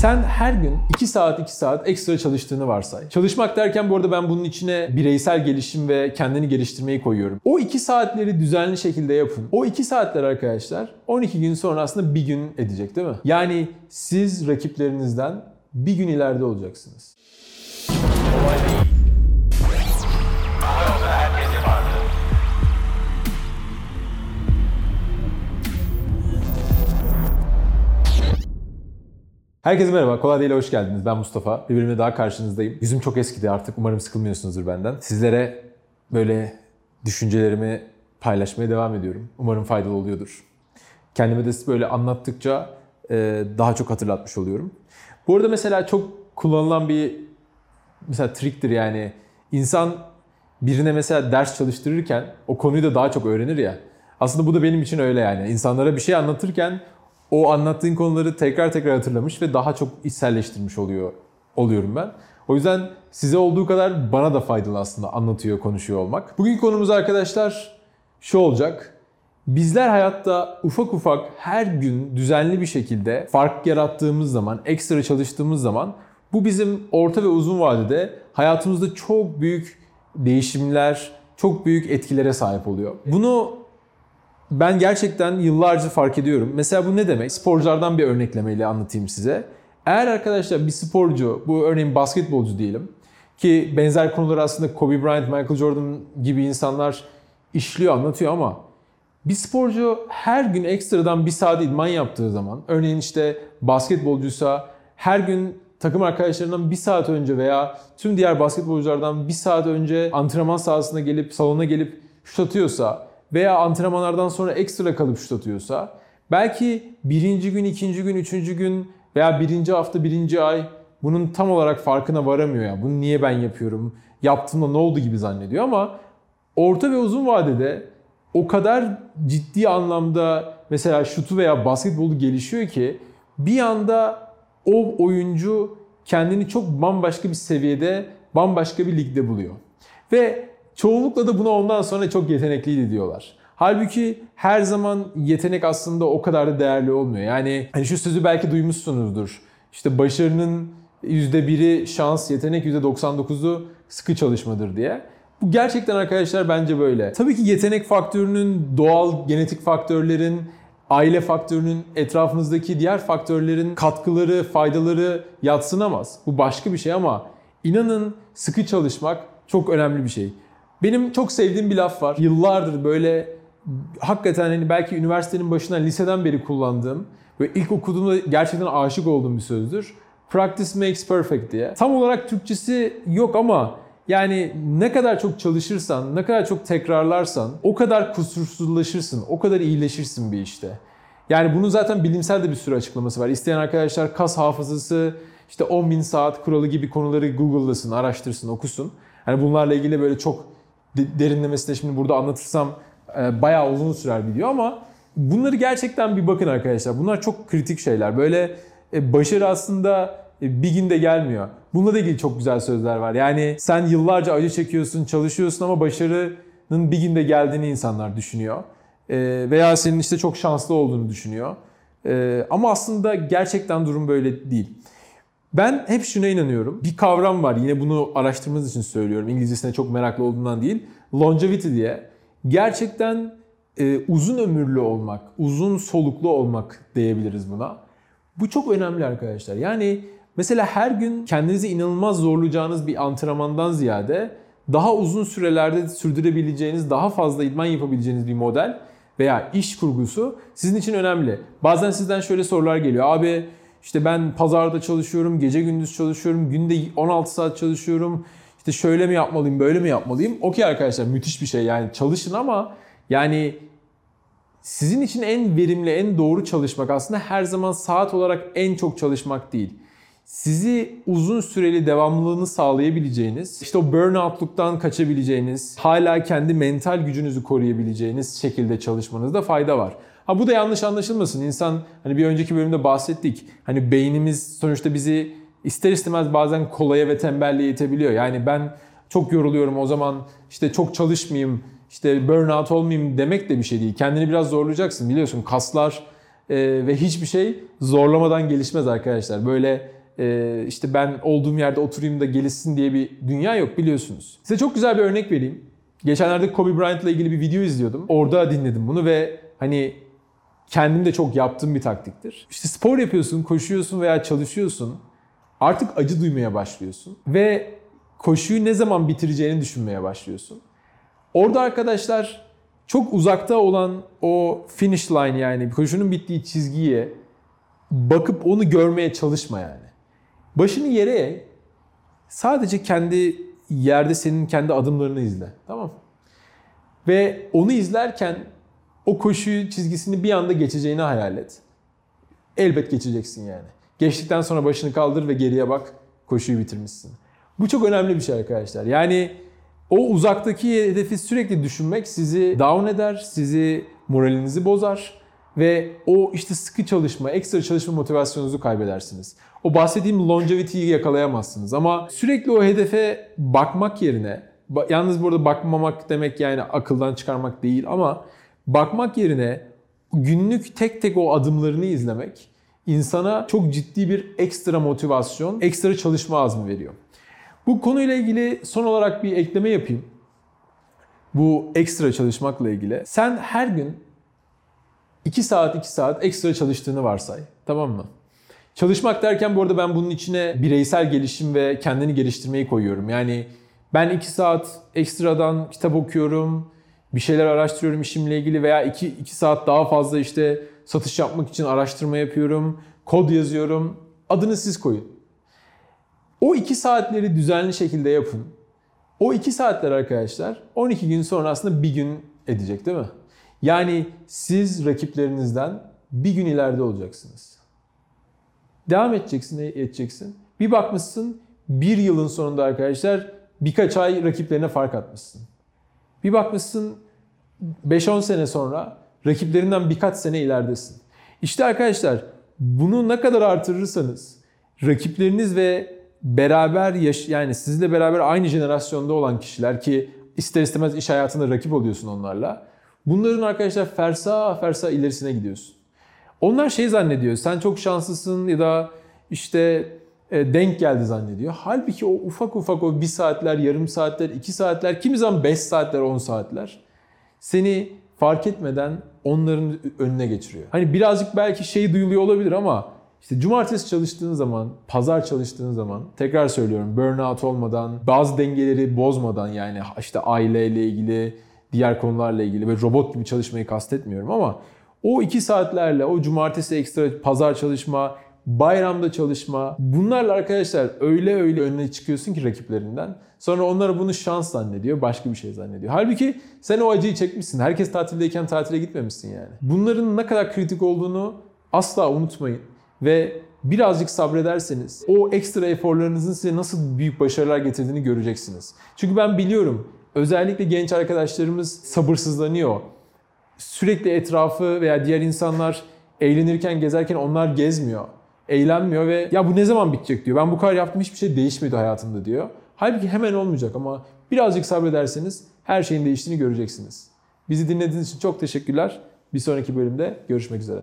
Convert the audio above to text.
Sen her gün 2 saat 2 saat ekstra çalıştığını varsay. Çalışmak derken bu arada ben bunun içine bireysel gelişim ve kendini geliştirmeyi koyuyorum. O 2 saatleri düzenli şekilde yapın. O 2 saatler arkadaşlar 12 gün sonra aslında bir gün edecek değil mi? Yani siz rakiplerinizden bir gün ileride olacaksınız. Herkese merhaba, Kolay Değil'e hoş geldiniz. Ben Mustafa. Bir daha karşınızdayım. Yüzüm çok eskidi artık. Umarım sıkılmıyorsunuzdur benden. Sizlere böyle düşüncelerimi paylaşmaya devam ediyorum. Umarım faydalı oluyordur. Kendime de böyle anlattıkça e, daha çok hatırlatmış oluyorum. Bu arada mesela çok kullanılan bir mesela triktir yani. insan birine mesela ders çalıştırırken o konuyu da daha çok öğrenir ya. Aslında bu da benim için öyle yani. İnsanlara bir şey anlatırken o anlattığın konuları tekrar tekrar hatırlamış ve daha çok içselleştirmiş oluyor oluyorum ben. O yüzden size olduğu kadar bana da faydalı aslında anlatıyor, konuşuyor olmak. Bugün konumuz arkadaşlar şu olacak. Bizler hayatta ufak ufak her gün düzenli bir şekilde fark yarattığımız zaman, ekstra çalıştığımız zaman bu bizim orta ve uzun vadede hayatımızda çok büyük değişimler, çok büyük etkilere sahip oluyor. Bunu ben gerçekten yıllarca fark ediyorum. Mesela bu ne demek? Sporculardan bir örneklemeyle anlatayım size. Eğer arkadaşlar bir sporcu, bu örneğin basketbolcu diyelim ki benzer konuları aslında Kobe Bryant, Michael Jordan gibi insanlar işliyor, anlatıyor ama bir sporcu her gün ekstradan bir saat idman yaptığı zaman, örneğin işte basketbolcuysa her gün takım arkadaşlarından bir saat önce veya tüm diğer basketbolculardan bir saat önce antrenman sahasına gelip, salona gelip şut atıyorsa veya antrenmanlardan sonra ekstra kalıp şut atıyorsa belki birinci gün, ikinci gün, üçüncü gün veya birinci hafta, birinci ay bunun tam olarak farkına varamıyor ya. Bunu niye ben yapıyorum? Yaptığımda ne oldu gibi zannediyor ama orta ve uzun vadede o kadar ciddi anlamda mesela şutu veya basketbolu gelişiyor ki bir anda o oyuncu kendini çok bambaşka bir seviyede, bambaşka bir ligde buluyor. Ve çoğunlukla da buna ondan sonra çok yetenekliydi diyorlar. Halbuki her zaman yetenek aslında o kadar da değerli olmuyor. Yani hani şu sözü belki duymuşsunuzdur. İşte başarının %1'i şans, yetenek %99'u sıkı çalışmadır diye. Bu gerçekten arkadaşlar bence böyle. Tabii ki yetenek faktörünün, doğal genetik faktörlerin, aile faktörünün, etrafımızdaki diğer faktörlerin katkıları, faydaları yatsınamaz. Bu başka bir şey ama inanın sıkı çalışmak çok önemli bir şey. Benim çok sevdiğim bir laf var. Yıllardır böyle hakikaten hani belki üniversitenin başından liseden beri kullandığım ve ilk okuduğumda gerçekten aşık olduğum bir sözdür. Practice makes perfect diye. Tam olarak Türkçesi yok ama yani ne kadar çok çalışırsan, ne kadar çok tekrarlarsan o kadar kusursuzlaşırsın, o kadar iyileşirsin bir işte. Yani bunun zaten bilimsel de bir sürü açıklaması var. İsteyen arkadaşlar kas hafızası, işte 10.000 saat kuralı gibi konuları Google'lasın, araştırsın, okusun. Hani bunlarla ilgili böyle çok derinlemesine şimdi burada anlatırsam e, bayağı uzun sürer video ama bunları gerçekten bir bakın arkadaşlar. Bunlar çok kritik şeyler. Böyle e, başarı aslında e, bir günde gelmiyor. Bununla da ilgili çok güzel sözler var. Yani sen yıllarca acı çekiyorsun, çalışıyorsun ama başarının bir günde geldiğini insanlar düşünüyor. Veya senin işte çok şanslı olduğunu düşünüyor. Ama aslında gerçekten durum böyle değil. Ben hep şuna inanıyorum. Bir kavram var. Yine bunu araştırmanız için söylüyorum. İngilizcesine çok meraklı olduğundan değil. Longevity diye. Gerçekten e, uzun ömürlü olmak, uzun soluklu olmak diyebiliriz buna. Bu çok önemli arkadaşlar. Yani mesela her gün kendinizi inanılmaz zorlayacağınız bir antrenmandan ziyade daha uzun sürelerde sürdürebileceğiniz, daha fazla idman yapabileceğiniz bir model veya iş kurgusu sizin için önemli. Bazen sizden şöyle sorular geliyor. Abi işte ben pazarda çalışıyorum, gece gündüz çalışıyorum, günde 16 saat çalışıyorum. İşte şöyle mi yapmalıyım, böyle mi yapmalıyım? Okey arkadaşlar müthiş bir şey yani çalışın ama yani sizin için en verimli, en doğru çalışmak aslında her zaman saat olarak en çok çalışmak değil. Sizi uzun süreli devamlılığını sağlayabileceğiniz, işte o burnout'luktan kaçabileceğiniz, hala kendi mental gücünüzü koruyabileceğiniz şekilde çalışmanızda fayda var. Ha bu da yanlış anlaşılmasın. İnsan hani bir önceki bölümde bahsettik. Hani beynimiz sonuçta bizi ister istemez bazen kolaya ve tembelliğe itebiliyor. Yani ben çok yoruluyorum o zaman işte çok çalışmayayım, işte burnout olmayayım demek de bir şey değil. Kendini biraz zorlayacaksın biliyorsun kaslar Ee, ve hiçbir şey zorlamadan gelişmez arkadaşlar. Böyle e, işte ben olduğum yerde oturayım da gelişsin diye bir dünya yok biliyorsunuz. Size çok güzel bir örnek vereyim. Geçenlerde Kobe Bryant'la ilgili bir video izliyordum. Orada dinledim bunu ve hani kendim de çok yaptığım bir taktiktir. İşte spor yapıyorsun, koşuyorsun veya çalışıyorsun. Artık acı duymaya başlıyorsun. Ve koşuyu ne zaman bitireceğini düşünmeye başlıyorsun. Orada arkadaşlar çok uzakta olan o finish line yani koşunun bittiği çizgiye bakıp onu görmeye çalışma yani. Başını yere eğ. Sadece kendi yerde senin kendi adımlarını izle. Tamam Ve onu izlerken o koşuyu çizgisini bir anda geçeceğini hayal et. Elbet geçeceksin yani. Geçtikten sonra başını kaldır ve geriye bak. Koşuyu bitirmişsin. Bu çok önemli bir şey arkadaşlar. Yani o uzaktaki hedefi sürekli düşünmek sizi down eder, sizi moralinizi bozar ve o işte sıkı çalışma, ekstra çalışma motivasyonunuzu kaybedersiniz. O bahsettiğim longevity'yi yakalayamazsınız ama sürekli o hedefe bakmak yerine yalnız burada bakmamak demek yani akıldan çıkarmak değil ama bakmak yerine günlük tek tek o adımlarını izlemek insana çok ciddi bir ekstra motivasyon, ekstra çalışma azmi veriyor. Bu konuyla ilgili son olarak bir ekleme yapayım. Bu ekstra çalışmakla ilgili. Sen her gün 2 saat 2 saat ekstra çalıştığını varsay. Tamam mı? Çalışmak derken bu arada ben bunun içine bireysel gelişim ve kendini geliştirmeyi koyuyorum. Yani ben 2 saat ekstradan kitap okuyorum, bir şeyler araştırıyorum işimle ilgili veya 2 2 saat daha fazla işte satış yapmak için araştırma yapıyorum, kod yazıyorum. Adını siz koyun. O 2 saatleri düzenli şekilde yapın. O 2 saatler arkadaşlar 12 gün sonra aslında bir gün edecek değil mi? Yani siz rakiplerinizden bir gün ileride olacaksınız. Devam edeceksin, edeceksin. Bir bakmışsın bir yılın sonunda arkadaşlar birkaç ay rakiplerine fark atmışsın. Bir bakmışsın 5-10 sene sonra rakiplerinden birkaç sene ileridesin. İşte arkadaşlar bunu ne kadar artırırsanız rakipleriniz ve beraber yaş yani sizle beraber aynı jenerasyonda olan kişiler ki ister istemez iş hayatında rakip oluyorsun onlarla. Bunların arkadaşlar fersa fersa ilerisine gidiyorsun. Onlar şey zannediyor. Sen çok şanslısın ya da işte denk geldi zannediyor. Halbuki o ufak ufak o bir saatler, yarım saatler, iki saatler, kimi zaman beş saatler, on saatler seni fark etmeden onların önüne geçiriyor. Hani birazcık belki şey duyuluyor olabilir ama işte cumartesi çalıştığın zaman, pazar çalıştığın zaman tekrar söylüyorum burnout olmadan, bazı dengeleri bozmadan yani işte aileyle ilgili, diğer konularla ilgili ve robot gibi çalışmayı kastetmiyorum ama o iki saatlerle o cumartesi ekstra pazar çalışma, bayramda çalışma bunlarla arkadaşlar öyle öyle önüne çıkıyorsun ki rakiplerinden. Sonra onlara bunu şans zannediyor, başka bir şey zannediyor. Halbuki sen o acıyı çekmişsin. Herkes tatildeyken tatile gitmemişsin yani. Bunların ne kadar kritik olduğunu asla unutmayın. Ve birazcık sabrederseniz o ekstra eforlarınızın size nasıl büyük başarılar getirdiğini göreceksiniz. Çünkü ben biliyorum özellikle genç arkadaşlarımız sabırsızlanıyor. Sürekli etrafı veya diğer insanlar eğlenirken, gezerken onlar gezmiyor. Eğlenmiyor ve ya bu ne zaman bitecek diyor. Ben bu kadar yaptım hiçbir şey değişmedi hayatımda diyor. Halbuki hemen olmayacak ama birazcık sabrederseniz her şeyin değiştiğini göreceksiniz. Bizi dinlediğiniz için çok teşekkürler. Bir sonraki bölümde görüşmek üzere.